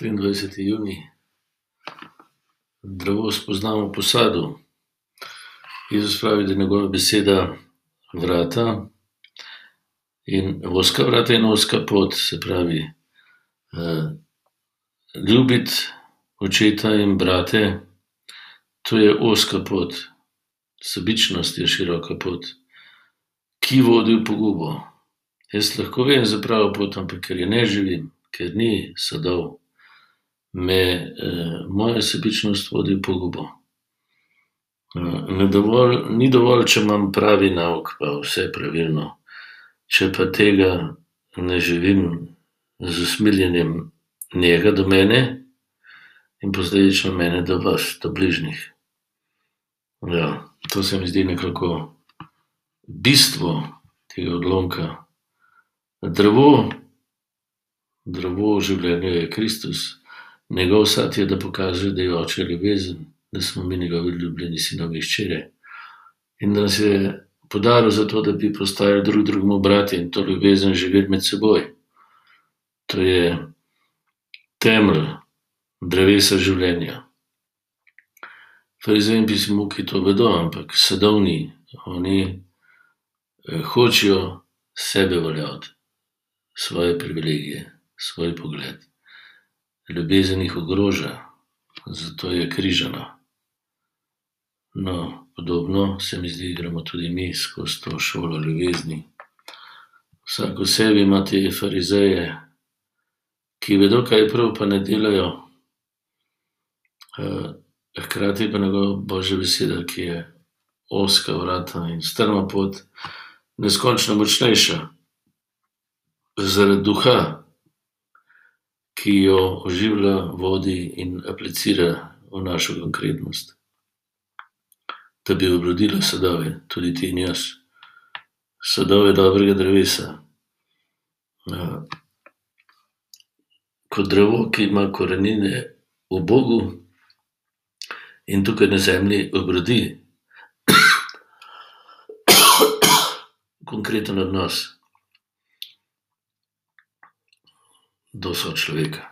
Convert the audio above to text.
23. junij, drevo spoznamo po sadu. Jezus pravi, da je njegova beseda vrata in ozka vrata in ozka pot, se pravi, ljubiti očeta in brate, to je ozka pot. Sebičnost je široka pot, ki vodi v pogubo. Jaz lahko vem za pravo pot, ampak ker je ne živim, ker ni sadov, me, moja sebičnost vodi v pogubo. ne dovolj, ni dovolj, če imam pravi nauk pa vse pravilno, če pa tega ne živim z usmiljenjem njega do mene in posledično mene do vas, do bližnjih. Ja, to se mi zdi nekako bistvo tega odlomka. Drevo, drevo v življenju je Kristus. Njegov sad je, da pokaže, da je Oče ljubezen, da smo mi njegovi ljubljeni sinovi in hčere. In da nas je podaril zato, da bi postajali drug drugemu bratje in to ljubezen živeli med seboj. To je temelj drevesa življenja. Farizeji in pismomuki to vedo, ampak sadov ni. Oni, hočejo sebe uveljaviti. Svoje privilegije, svoj pogled. Ljubezen jih ogroža, zato je križana. No, podobno se mi zdi, gremo tudi mi skozi to šolo ljubezni. Vsak v sebi ima te farizeje, ki vedo, kaj je prav, pa ne delajo. hkrati pa njegova božja beseda, ki je ozka vrata in strma pot, neskončno močnejša. Zaradi duha, ki jo oživlja, vodi in aplicira v našo konkretnost. Da bi obrodila sadove, tudi ti in jaz. Sadove dobrega drevesa. kot drevo, ki ima korenine v Bogu in tukaj na zemlji obrodi konkreten odnos do sočloveka.